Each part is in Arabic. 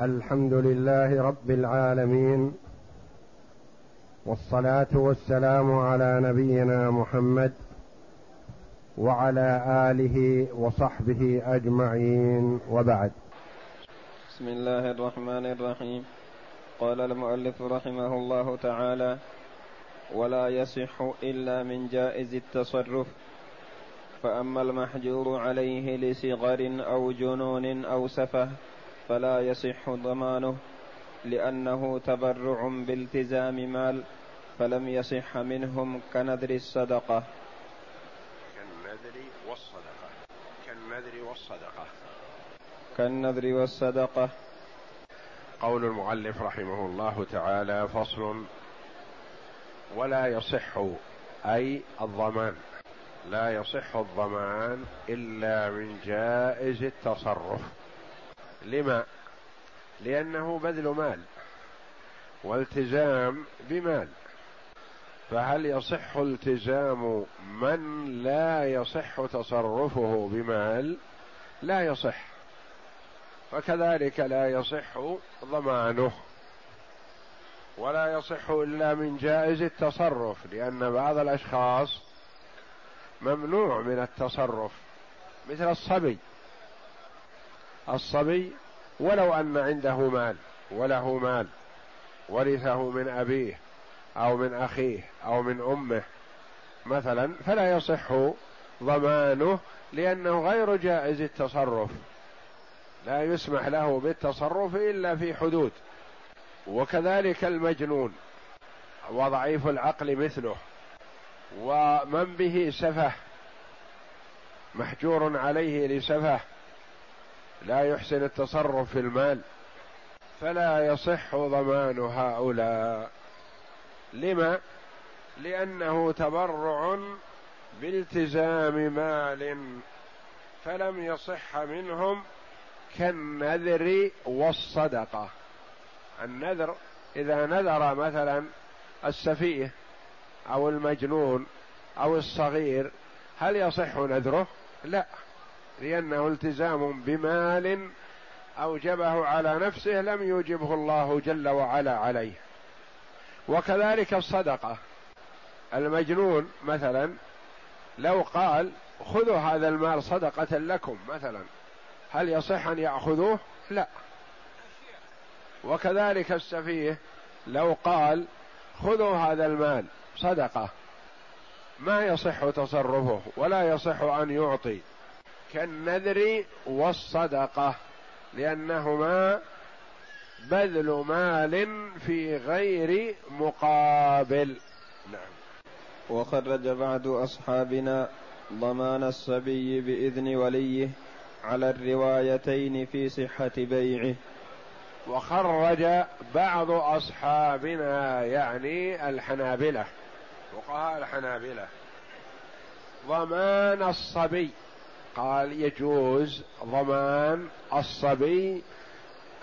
الحمد لله رب العالمين والصلاة والسلام على نبينا محمد وعلى آله وصحبه أجمعين وبعد. بسم الله الرحمن الرحيم. قال المؤلف رحمه الله تعالى ولا يصح إلا من جائز التصرف فأما المحجور عليه لصغر أو جنون أو سفه فلا يصح ضمانه لأنه تبرع بالتزام مال فلم يصح منهم كنذر الصدقة. كالنذر والصدقة. كالنذر والصدقة. كالنذر والصدقة. قول المؤلف رحمه الله تعالى فصل ولا يصح أي الضمان. لا يصح الضمان إلا من جائز التصرف. لما؟ لأنه بذل مال والتزام بمال. فهل يصح التزام من لا يصح تصرفه بمال؟ لا يصح. وكذلك لا يصح ضمانه. ولا يصح إلا من جائز التصرف لأن بعض الأشخاص ممنوع من التصرف مثل الصبي. الصبي ولو أن عنده مال وله مال ورثه من أبيه أو من أخيه أو من أمه مثلا فلا يصح ضمانه لأنه غير جائز التصرف. لا يسمح له بالتصرف إلا في حدود. وكذلك المجنون وضعيف العقل مثله ومن به سفه محجور عليه لسفه لا يحسن التصرف في المال فلا يصح ضمان هؤلاء. لما؟ لأنه تبرع بالتزام مال فلم يصح منهم كالنذر والصدقة. النذر إذا نذر مثلا السفيه أو المجنون أو الصغير هل يصح نذره؟ لا. لأنه التزام بمال أوجبه على نفسه لم يوجبه الله جل وعلا عليه. وكذلك الصدقة. المجنون مثلا لو قال خذوا هذا المال صدقة لكم مثلا هل يصح أن يأخذوه؟ لا. وكذلك السفيه لو قال خذوا هذا المال صدقة ما يصح تصرفه ولا يصح أن يعطي. كالنذر والصدقة لأنهما بذل مال في غير مقابل. نعم. وخرج بعض أصحابنا ضمان الصبي بإذن وليه على الروايتين في صحة بيعه. وخرج بعض أصحابنا يعني الحنابلة فقهاء الحنابلة ضمان الصبي. قال يجوز ضمان الصبي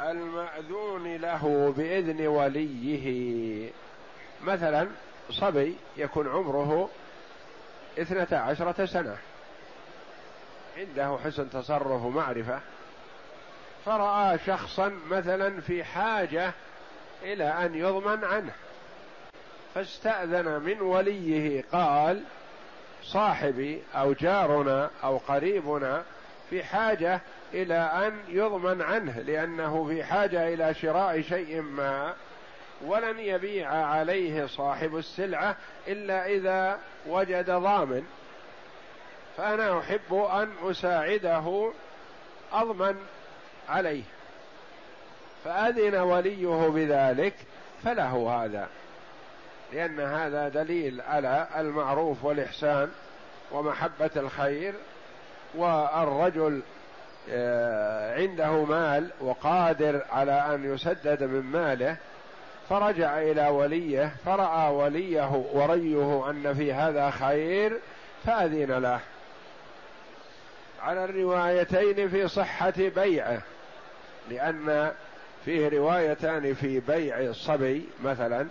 المأذون له بإذن وليه. مثلا صبي يكون عمره اثنتا عشرة سنة. عنده حسن تصرف ومعرفة. فرأى شخصا مثلا في حاجة إلى أن يضمن عنه. فاستأذن من وليه. قال صاحبي أو جارنا أو قريبنا في حاجة إلى أن يضمن عنه لأنه في حاجة إلى شراء شيء ما ولن يبيع عليه صاحب السلعة إلا إذا وجد ضامن. فأنا أحب أن أساعده أضمن عليه. فأذن وليه بذلك فله هذا. لأن هذا دليل على المعروف والإحسان ومحبة الخير والرجل آه، عنده مال وقادر على أن يسدد من ماله فرجع إلى وليه فرأى وليه وريه أن في هذا خير فأذن له. على الروايتين في صحة بيعه لأن فيه روايتان في بيع الصبي مثلا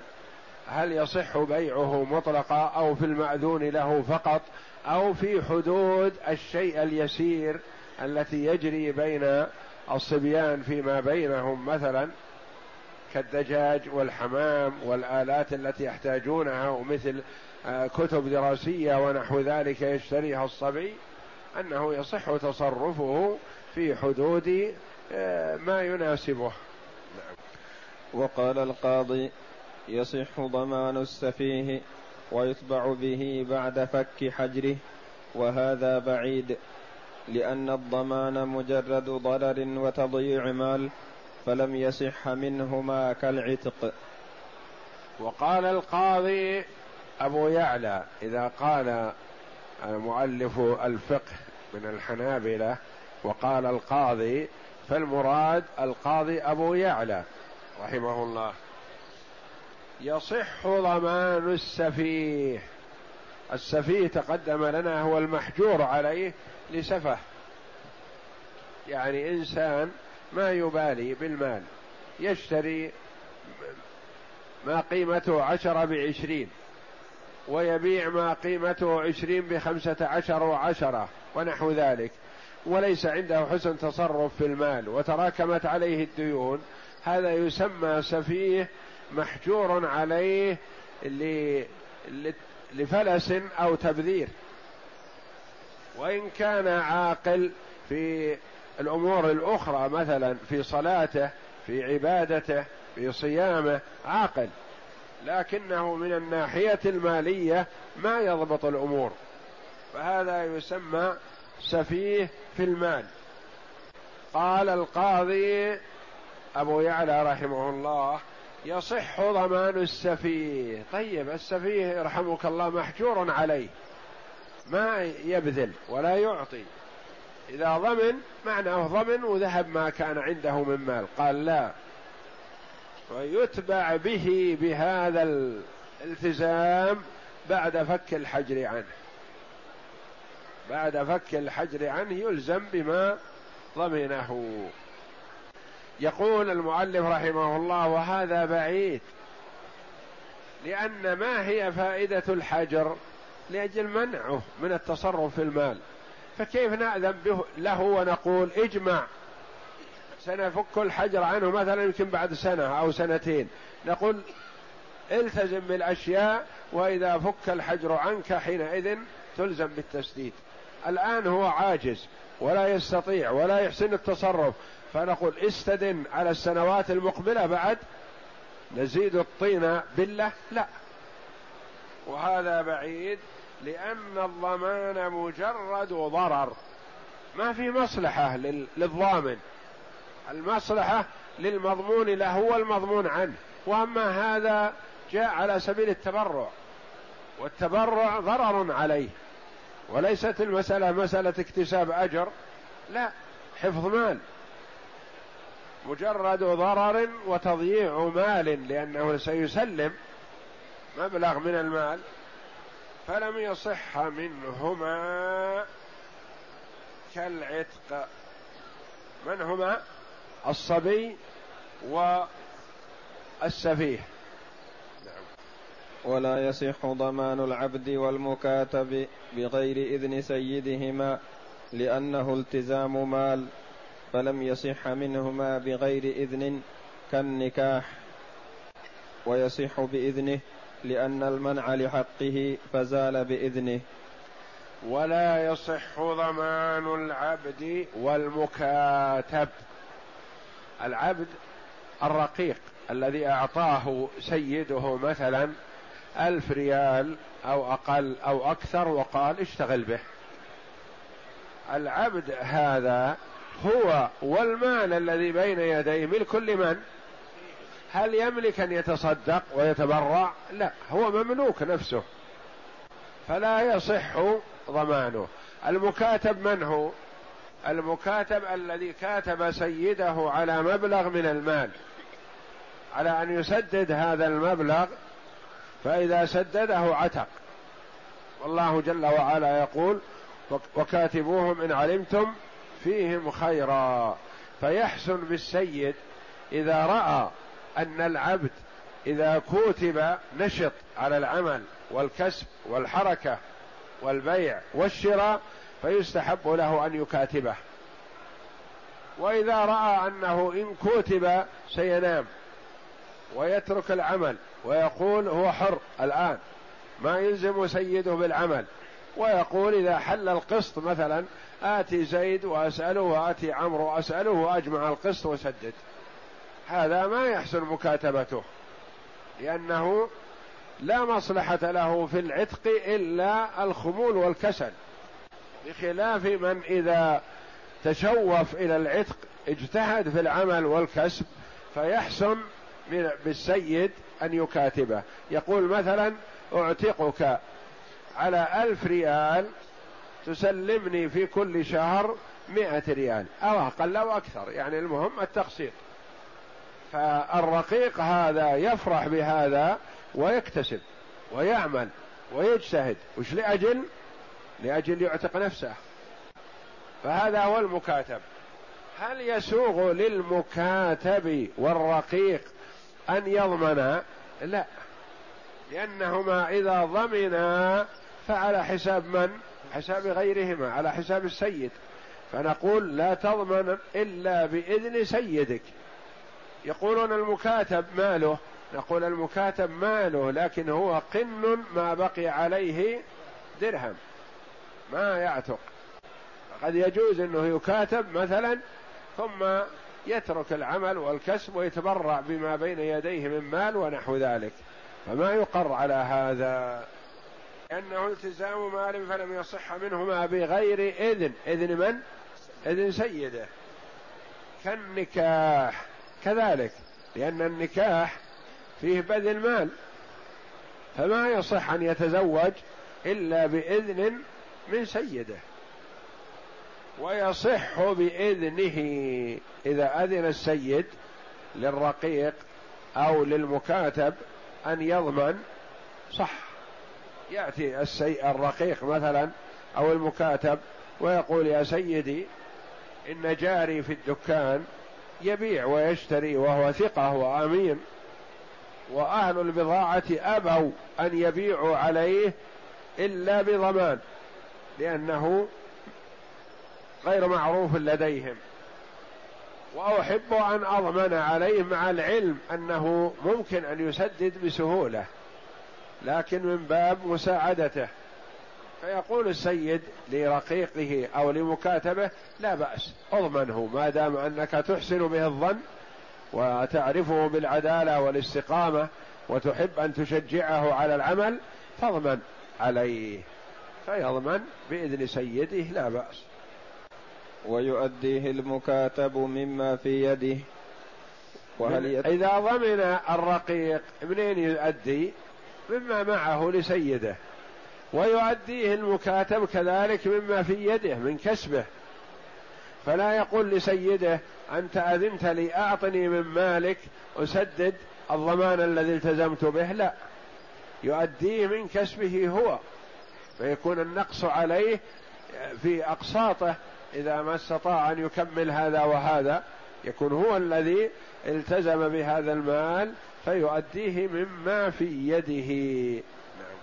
هل يصح بيعه مطلقا أو في المأذون له فقط أو في حدود الشيء اليسير التي يجري بين الصبيان فيما بينهم مثلا كالدجاج والحمام والآلات التي يحتاجونها ومثل آه، كتب دراسية ونحو ذلك يشتريها الصبي أنه يصح تصرفه في حدود آه، ما يناسبه نعم. وقال القاضي يصح ضمان السفيه ويتبع به بعد فك حجره وهذا بعيد لأن الضمان مجرد ضرر وتضييع مال فلم يصح منهما كالعتق. وقال القاضي أبو يعلى إذا قال المؤلف الفقه من الحنابلة وقال القاضي فالمراد القاضي أبو يعلى رحمه الله. يصح ضمان السفيه. السفيه تقدم لنا هو المحجور عليه لسفه. يعني إنسان ما يبالي بالمال يشتري ما قيمته عشرة بعشرين ويبيع ما قيمته عشرين بخمسة عشر وعشرة ونحو ذلك. وليس عنده حسن تصرف في المال وتراكمت عليه الديون. هذا يسمى سفيه محجور عليه لفلس أو تبذير. وإن كان عاقل في الأمور الأخرى مثلا في صلاته في عبادته في صيامه عاقل. لكنه من الناحية المالية ما يضبط الأمور. فهذا يسمى سفيه في المال. قال القاضي أبو يعلى رحمه الله يصح ضمان السفيه. طيب السفيه يرحمك الله محجور عليه. ما يبذل ولا يعطي. إذا ضمن معناه ضمن وذهب ما كان عنده من مال. قال لا. ويتبع به بهذا الالتزام بعد فك الحجر عنه. بعد فك الحجر عنه يلزم بما ضمنه. يقول المؤلف رحمه الله وهذا بعيد لأن ما هي فائدة الحجر؟ لأجل منعه من التصرف في المال. فكيف نأذن له ونقول اجمع؟ سنفك الحجر عنه مثلا يمكن بعد سنة أو سنتين. نقول التزم بالأشياء وإذا فك الحجر عنك حينئذ تلزم بالتسديد. الآن هو عاجز ولا يستطيع ولا يحسن التصرف. فنقول استدن على السنوات المقبلة بعد نزيد الطين بالله لا. وهذا بعيد لأن الضمان مجرد ضرر. ما في مصلحة للضامن. المصلحة للمضمون له والمضمون عنه. وأما هذا جاء على سبيل التبرع. والتبرع ضرر عليه. وليست المسألة مسألة اكتساب أجر. لا. حفظ مال. مجرد ضرر وتضييع مال لأنه سيسلم مبلغ من المال فلم يصح منهما كالعتق. من هما؟ الصبي والسفيه. نعم. ولا يصح ضمان العبد والمكاتب بغير إذن سيدهما لأنه التزام مال. فلم يصح منهما بغير إذن كالنكاح ويصح بإذنه لأن المنع لحقه فزال بإذنه. ولا يصح ضمان العبد والمكاتب. العبد الرقيق الذي أعطاه سيده مثلا ألف ريال أو أقل أو أكثر وقال اشتغل به. العبد هذا هو والمال الذي بين يديه ملك لمن هل يملك أن يتصدق ويتبرع؟ لا هو مملوك نفسه فلا يصح ضمانه. المكاتب من هو؟ المكاتب الذي كاتب سيده على مبلغ من المال. على أن يسدد هذا المبلغ فإذا سدده عتق. والله جل وعلا يقول وكاتبوهم إن علمتم فيهم خيرا. فيحسن بالسيد إذا رأى أن العبد إذا كتب نشط على العمل والكسب والحركة والبيع والشراء فيستحب له أن يكاتبه. وإذا رأى أنه إن كتب سينام ويترك العمل ويقول هو حر الآن ما يلزم سيده بالعمل ويقول إذا حل القسط مثلا آتي زيد وأسأله وآتي عمرو وأسأله وأجمع القسط وسدد. هذا ما يحسن مكاتبته لأنه لا مصلحة له في العتق إلا الخمول والكسل. بخلاف من إذا تشوف إلى العتق اجتهد في العمل والكسب فيحسن بالسيد أن يكاتبه. يقول مثلا أعتقك على ألف ريال تسلمني في كل شهر مئة ريال أو أقل أو أكثر يعني المهم التقسيط. فالرقيق هذا يفرح بهذا ويكتسب ويعمل ويجتهد. وش لأجل؟ لأجل يعتق نفسه. فهذا هو المكاتب. هل يسوغ للمكاتب والرقيق أن يضمن؟ لا. لأنهما إذا ضمنا فعلى حساب من؟ حساب غيرهما على حساب السيد. فنقول لا تضمن إلا بإذن سيدك. يقولون المكاتب ماله. نقول المكاتب ماله لكن هو قن ما بقي عليه درهم. ما يعتق. قد يجوز إنه يكاتب مثلا ثم يترك العمل والكسب ويتبرع بما بين يديه من مال ونحو ذلك. فما يقر على هذا. لأنه التزام مال فلم يصح منهما بغير إذن. إذن من؟ إذن سيده. كالنكاح كذلك لأن النكاح فيه بذل مال فما يصح أن يتزوج إلا بإذن من سيده. ويصح بإذنه إذا أذن السيد للرقيق أو للمكاتب أن يضمن صح. يأتي السي الرقيق مثلا أو المكاتب ويقول يا سيدي إن جاري في الدكان يبيع ويشتري وهو ثقة وأمين وأهل البضاعة أبوا أن يبيعوا عليه إلا بضمان لأنه غير معروف لديهم وأحب أن أضمن عليه مع العلم أنه ممكن أن يسدد بسهولة لكن من باب مساعدته. فيقول السيد لرقيقه أو لمكاتبه لا بأس اضمنه ما دام أنك تحسن به الظن وتعرفه بالعدالة والاستقامة وتحب أن تشجعه على العمل فاضمن عليه. فيضمن بإذن سيده لا بأس. ويؤديه المكاتب مما في يده. وهل يت... إذا ضمن الرقيق منين يؤدي؟ مما معه لسيده ويؤديه المكاتب كذلك مما في يده من كسبه. فلا يقول لسيده أنت أذنت لي أعطني من مالك أسدد الضمان الذي التزمت به. لا يؤديه من كسبه هو فيكون النقص عليه في أقساطه. إذا ما استطاع أن يكمل هذا وهذا يكون هو الذي التزم بهذا المال فيؤديه مما في يده. نعم.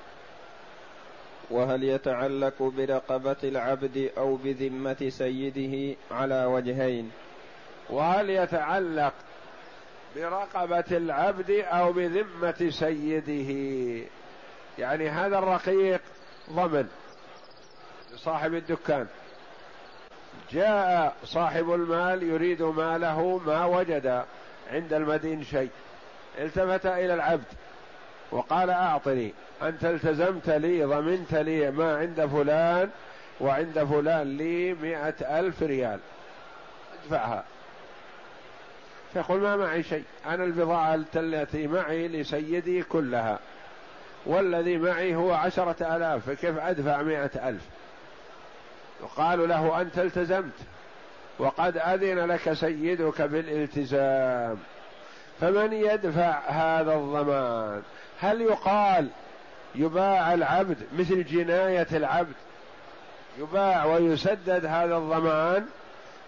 وهل يتعلق برقبة العبد أو بذمة سيده على وجهين؟ وهل يتعلق برقبة العبد أو بذمة سيده؟ يعني هذا الرقيق ضمن لصاحب الدكان. جاء صاحب المال يريد ماله ما وجد عند المدين شيء. التفت إلى العبد وقال أعطني أنت التزمت لي ضمنت لي ما عند فلان وعند فلان لي مئة ألف ريال. ادفعها. فيقول ما معي شيء أنا البضاعة التي معي لسيدي كلها والذي معي هو عشرة آلاف فكيف أدفع مئة ألف؟ يقال له أنت التزمت وقد أذن لك سيدك بالالتزام. فمن يدفع هذا الضمان؟ هل يقال يباع العبد مثل جناية العبد يباع ويسدد هذا الضمان؟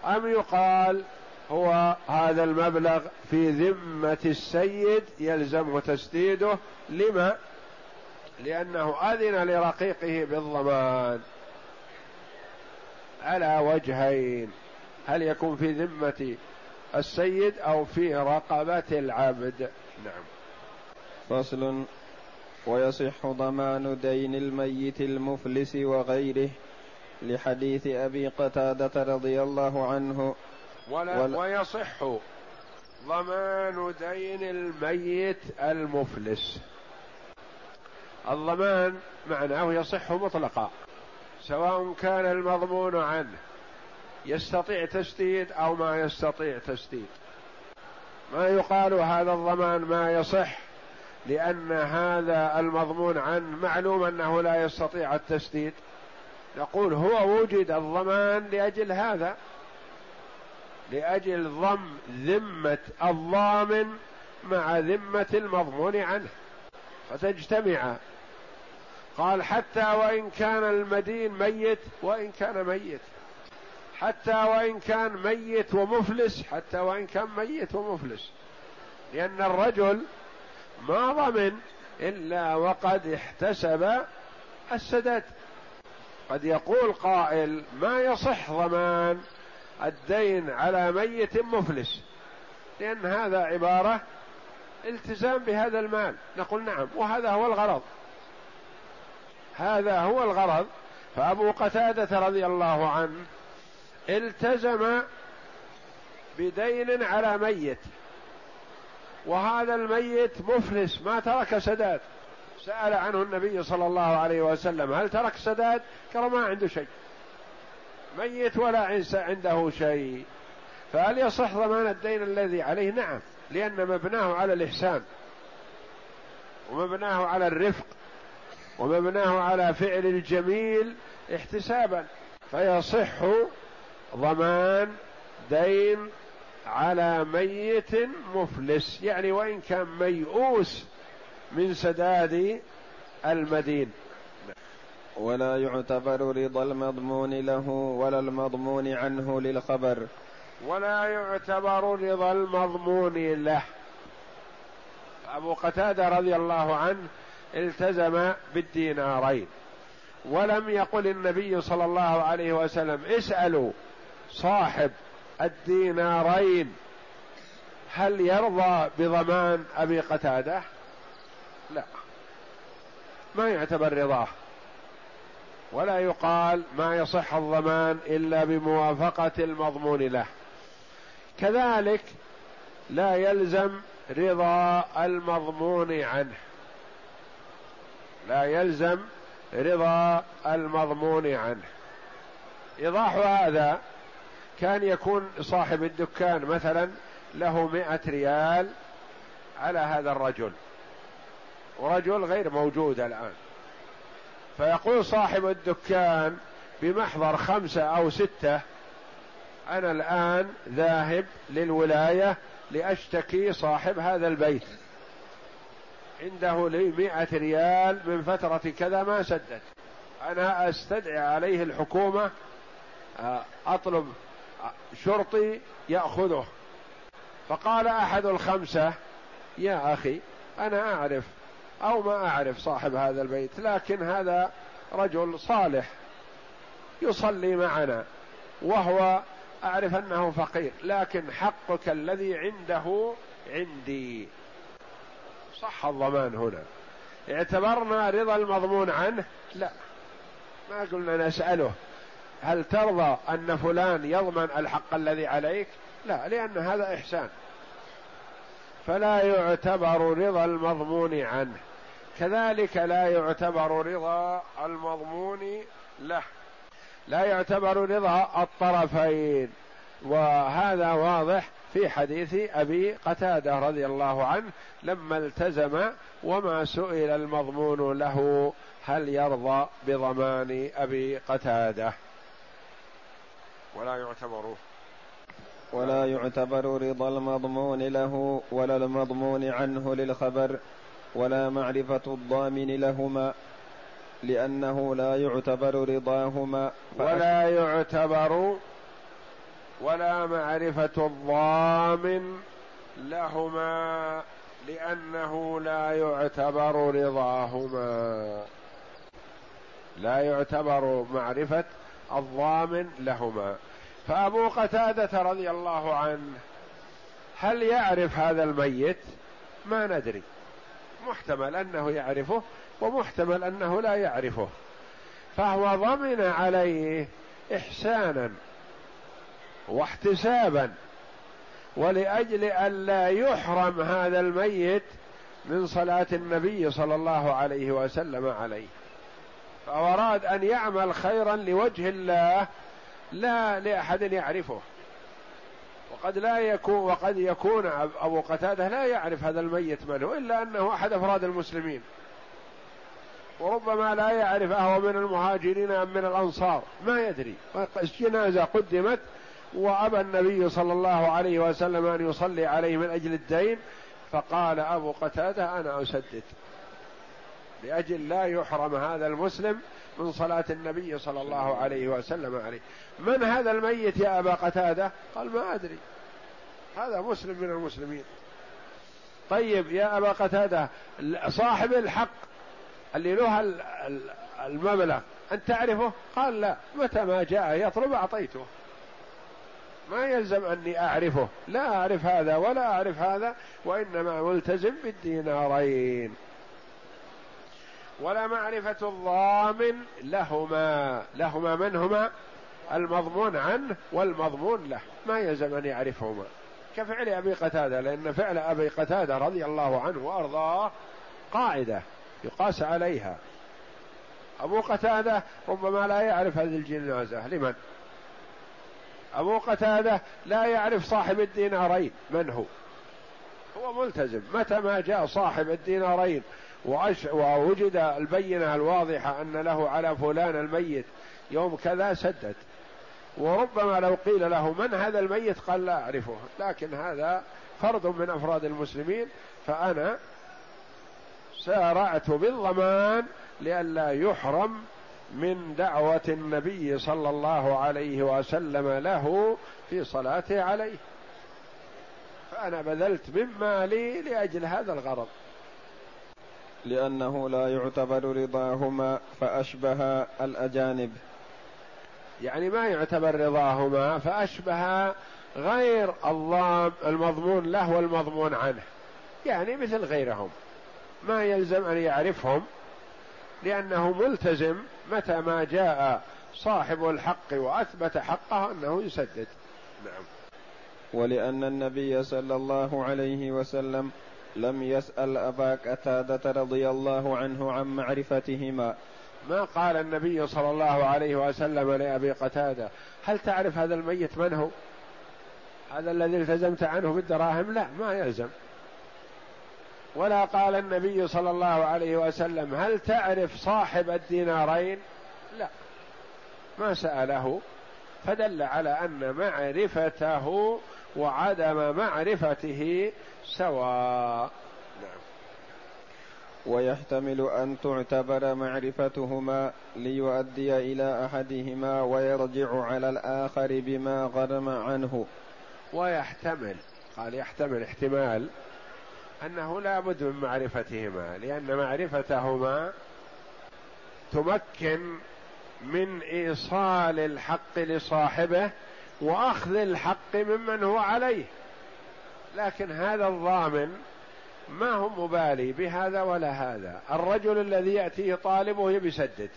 أم يقال هو هذا المبلغ في ذمة السيد يلزمه تسديده؟ لما؟ لأنه أذن لرقيقه بالضمان. على وجهين هل يكون في ذمة السيد أو في رقبة العبد. نعم. فصل. ويصح ضمان دين الميت المفلس وغيره لحديث أبي قتادة رضي الله عنه. ولا ولا ويصح ضمان دين الميت المفلس. الضمان معناه يصح مطلقا سواء كان المضمون عنه يستطيع تسديد أو ما يستطيع تسديد ما يقال هذا الضمان ما يصح لأن هذا المضمون عنه معلوم أنه لا يستطيع التسديد نقول هو وجد الضمان لأجل هذا لأجل ضم ذمة الضامن مع ذمة المضمون عنه فتجتمع. قال حتى وإن كان المدين ميت وإن كان ميت. حتى وإن كان ميت ومفلس حتى وإن كان ميت ومفلس. لأن الرجل ما ضمن إلا وقد احتسب السداد. قد يقول قائل ما يصح ضمان الدين على ميت مفلس؟ لأن هذا عبارة التزام بهذا المال. نقول نعم وهذا هو الغرض. هذا هو الغرض. فأبو قتادة رضي الله عنه التزم بدين على ميت. وهذا الميت مفلس ما ترك سداد. سأل عنه النبي صلى الله عليه وسلم هل ترك سداد؟ قال ما عنده شيء. ميت ولا عنده شيء. فهل يصح ضمان الدين الذي عليه؟ نعم لأن مبناه على الإحسان. ومبناه على الرفق. ومبناه على فعل الجميل احتسابا. فيصح ضمان دين على ميت مفلس يعني وإن كان ميؤوس من سداد المدين. ولا يعتبر رضا المضمون له ولا المضمون عنه للخبر. ولا يعتبر رضا المضمون له. أبو قتادة رضي الله عنه التزم بالدينارين. ولم يقل النبي صلى الله عليه وسلم اسألوا صاحب الدينارين. هل يرضى بضمان أبي قتادة؟ لا. ما يعتبر رضاه. ولا يقال ما يصح الضمان إلا بموافقة المضمون له. كذلك لا يلزم رضا المضمون عنه. لا يلزم رضا المضمون عنه. إيضاح هذا كان يكون صاحب الدكان مثلا له مئة ريال على هذا الرجل ورجل غير موجود الآن. فيقول صاحب الدكان بمحضر خمسة أو ستة أنا الآن ذاهب للولاية لأشتكي صاحب هذا البيت. عنده لي مئة ريال من فترة كذا ما سدد. أنا أستدعي عليه الحكومة أطلب شرطي يأخذه. فقال أحد الخمسة يا أخي أنا أعرف أو ما أعرف صاحب هذا البيت لكن هذا رجل صالح يصلي معنا وهو أعرف أنه فقير لكن حقك الذي عنده عندي. صح الضمان هنا. اعتبرنا رضا المضمون عنه؟ لا. ما قلنا نسأله. هل ترضى أن فلان يضمن الحق الذي عليك؟ لا لأن هذا إحسان. فلا يعتبر رضا المضمون عنه. كذلك لا يعتبر رضا المضمون له. لا يعتبر رضا الطرفين. وهذا واضح في حديث أبي قتادة رضي الله عنه لما التزم وما سئل المضمون له هل يرضى بضمان أبي قتادة؟ ولا يعتبر ولا يعتبر رضا المضمون له ولا المضمون عنه للخبر ولا معرفة الضامن لهما لأنه لا يعتبر رضاهما. ولا يعتبر ولا معرفة الضامن لهما لأنه لا يعتبر رضاهما. لا يعتبر معرفة الضامن لهما. فأبو قتادة رضي الله عنه هل يعرف هذا الميت؟ ما ندري. محتمل أنه يعرفه ومحتمل أنه لا يعرفه. فهو ضمن عليه إحسانا واحتسابا ولأجل الا يحرم هذا الميت من صلاة النبي صلى الله عليه وسلم عليه. فأراد أن يعمل خيرا لوجه الله لا لأحد يعرفه. وقد لا يكون وقد يكون أبو قتادة لا يعرف هذا الميت من هو إلا أنه أحد أفراد المسلمين. وربما لا يعرف أهو من المهاجرين أم من الأنصار ما يدري. الجنازة قدمت وأبى النبي صلى الله عليه وسلم أن يصلي عليه من أجل الدين فقال أبو قتادة أنا أسدد. لأجل لا يحرم هذا المسلم من صلاة النبي صلى الله عليه وسلم عليه. من هذا الميت يا أبا قتادة؟ قال ما أدري. هذا مسلم من المسلمين. طيب يا أبا قتادة صاحب الحق اللي له المبلغ أن تعرفه؟ قال لا. متى ما جاء يطلب أعطيته. ما يلزم أني أعرفه. لا أعرف هذا ولا أعرف هذا وإنما ملتزم بالدينارين. ولا معرفة الضامن لهما. لهما من هما؟ المضمون عنه والمضمون له. ما يلزم أن يعرفهما. كفعل أبي قتادة لأن فعل أبي قتادة رضي الله عنه وأرضاه قاعدة يقاس عليها. أبو قتادة ربما لا يعرف هذه الجنازة. لمن؟ أبو قتادة لا يعرف صاحب الدينارين. من هو؟ هو ملتزم. متى ما جاء صاحب الدينارين. ووجد البينة الواضحة أن له على فلان الميت. يوم كذا سدد. وربما لو قيل له من هذا الميت؟ قال لا أعرفه. لكن هذا فرد من أفراد المسلمين. فأنا سارعت بالضمان لئلا يحرم من دعوة النبي صلى الله عليه وسلم له في صلاته عليه. فأنا بذلت من مالي لأجل هذا الغرض. لأنه لا يعتبر رضاهما فأشبه الأجانب. يعني ما يعتبر رضاهما فأشبه غير الضام المضمون له والمضمون عنه. يعني مثل غيرهم. ما يلزم أن يعرفهم لأنه ملتزم متى ما جاء صاحب الحق وأثبت حقه أنه يسدد. نعم. ولأن النبي صلى الله عليه وسلم لم يسأل أبا قتادة رضي الله عنه عن معرفتهما. ما قال النبي صلى الله عليه وسلم لأبي قتادة؟ هل تعرف هذا الميت من هو؟ هذا الذي التزمت عنه بالدراهم؟ لا ما يلزم. ولا قال النبي صلى الله عليه وسلم هل تعرف صاحب الدينارين؟ لا. ما سأله فدل على أن معرفته وعدم معرفته سواء. نعم. ويحتمل أن تعتبر معرفتهما ليؤدي إلى أحدهما ويرجع على الآخر بما غرم عنه. ويحتمل قال يحتمل احتمال أنه لا بد من معرفتهما لأن معرفتهما تمكن من إيصال الحق لصاحبه وأخذ الحق ممن هو عليه. لكن هذا الضامن ما هو مبالي بهذا ولا هذا. الرجل الذي ياتيه طالبه يسدد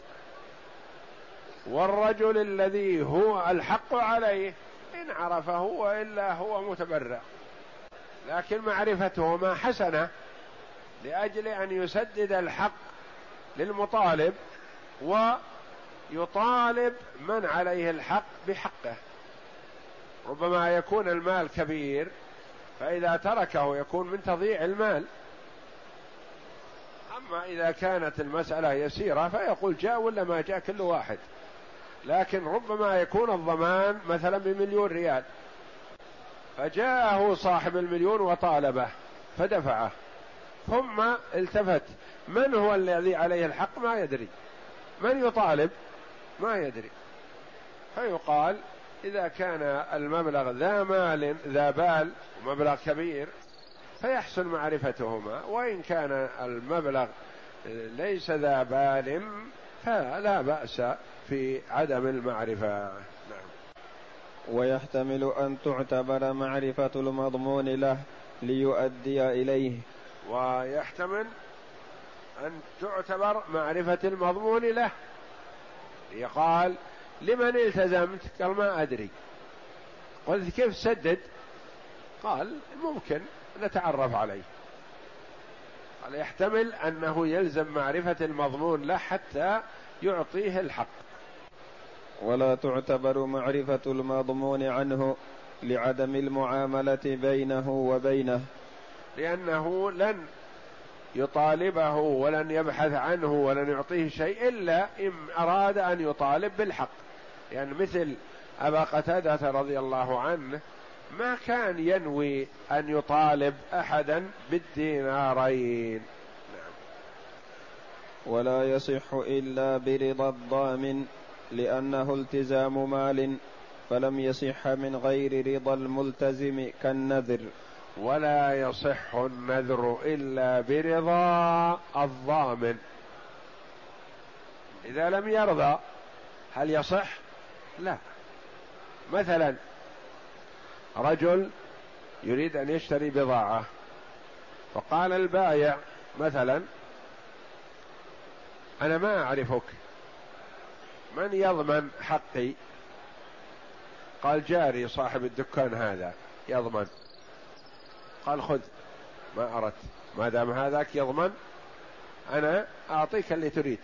والرجل الذي هو الحق عليه إن عرفه وإلا هو متبرع لكن معرفتهما حسنة لأجل أن يسدد الحق للمطالب ويطالب من عليه الحق بحقه. ربما يكون المال كبير فإذا تركه يكون من تضييع المال. أما إذا كانت المسألة يسيرة فيقول جاء ولا ما جاء كل واحد. لكن ربما يكون الضمان مثلا بمليون ريال. فجاءه صاحب المليون وطالبه فدفعه. ثم التفت. من هو الذي عليه الحق؟ ما يدري. من يطالب؟ ما يدري. فيقال إذا كان المبلغ ذا مال ذا بال مبلغ كبير فيحسن معرفتهما. وإن كان المبلغ ليس ذا بال فلا بأس في عدم المعرفة. نعم. ويحتمل أن تعتبر معرفة المضمون له ليؤدي إليه. ويحتمل أن تعتبر معرفة المضمون له. يقال لمن التزمت قال ما أدري. قلت كيف سدد؟ قال ممكن نتعرف عليه. قال يحتمل أنه يلزم معرفة المضمون له حتى يعطيه الحق. ولا تعتبر معرفة المضمون عنه لعدم المعاملة بينه وبينه. لأنه لن يطالبه ولن يبحث عنه ولن يعطيه شيء إلا إن أراد أن يطالب بالحق. يعني مثل أبا قتادة رضي الله عنه ما كان ينوي أن يطالب أحدا بالدينارين. نعم. ولا يصح إلا برضا الضامن لأنه التزام مال فلم يصح من غير رضا الملتزم كالنذر. ولا يصح النذر إلا برضا الضامن. إذا لم يرضى هل يصح؟ لا. مثلا رجل يريد أن يشتري بضاعة فقال البايع مثلا أنا ما أعرفك من يضمن حقي؟ قال جاري صاحب الدكان هذا يضمن. قال خذ ما أردت ما دام هذاك يضمن أنا أعطيك اللي تريد.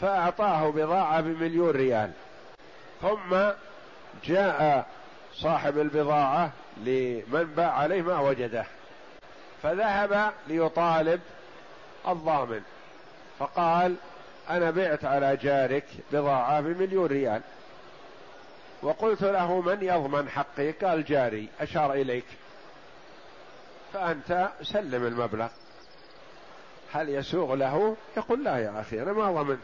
فأعطاه بضاعة بمليون ريال. ثم جاء صاحب البضاعة لمن باع عليه ما وجده فذهب ليطالب الضامن فقال أنا بعت على جارك بضاعة بمليون ريال وقلت له من يضمن حقي؟ قال جاري أشار إليك فأنت سلم المبلغ. هل يسوغ له؟ يقول لا يا أخي أنا ما ضمنت.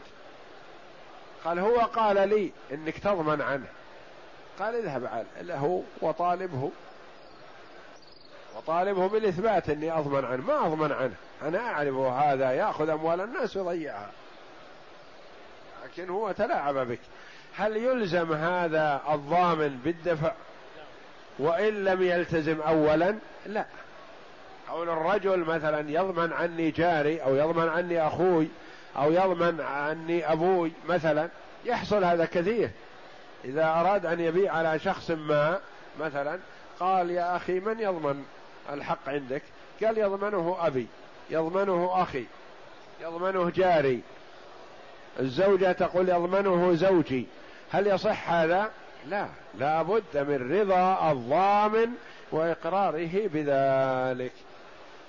قال هو قال لي إنك تضمن عنه. قال اذهب له وطالبه. وطالبه بالإثبات إني أضمن عنه. ما أضمن عنه. أنا أعرف هذا يأخذ أموال الناس ويضيعها. لكن هو تلاعب بك. هل يلزم هذا الضامن بالدفع؟ وإن لم يلتزم أولا؟ لا. أو الرجل مثلا يضمن عني جاري أو يضمن عني أخوي أو يضمن عني أبوي مثلا يحصل هذا كثير. إذا أراد أن يبيع على شخص ما مثلا قال يا أخي من يضمن الحق عندك؟ قال يضمنه أبي يضمنه أخي يضمنه جاري. الزوجة تقول يضمنه زوجي. هل يصح هذا؟ لا لا بد من رضا الضامن وإقراره بذلك.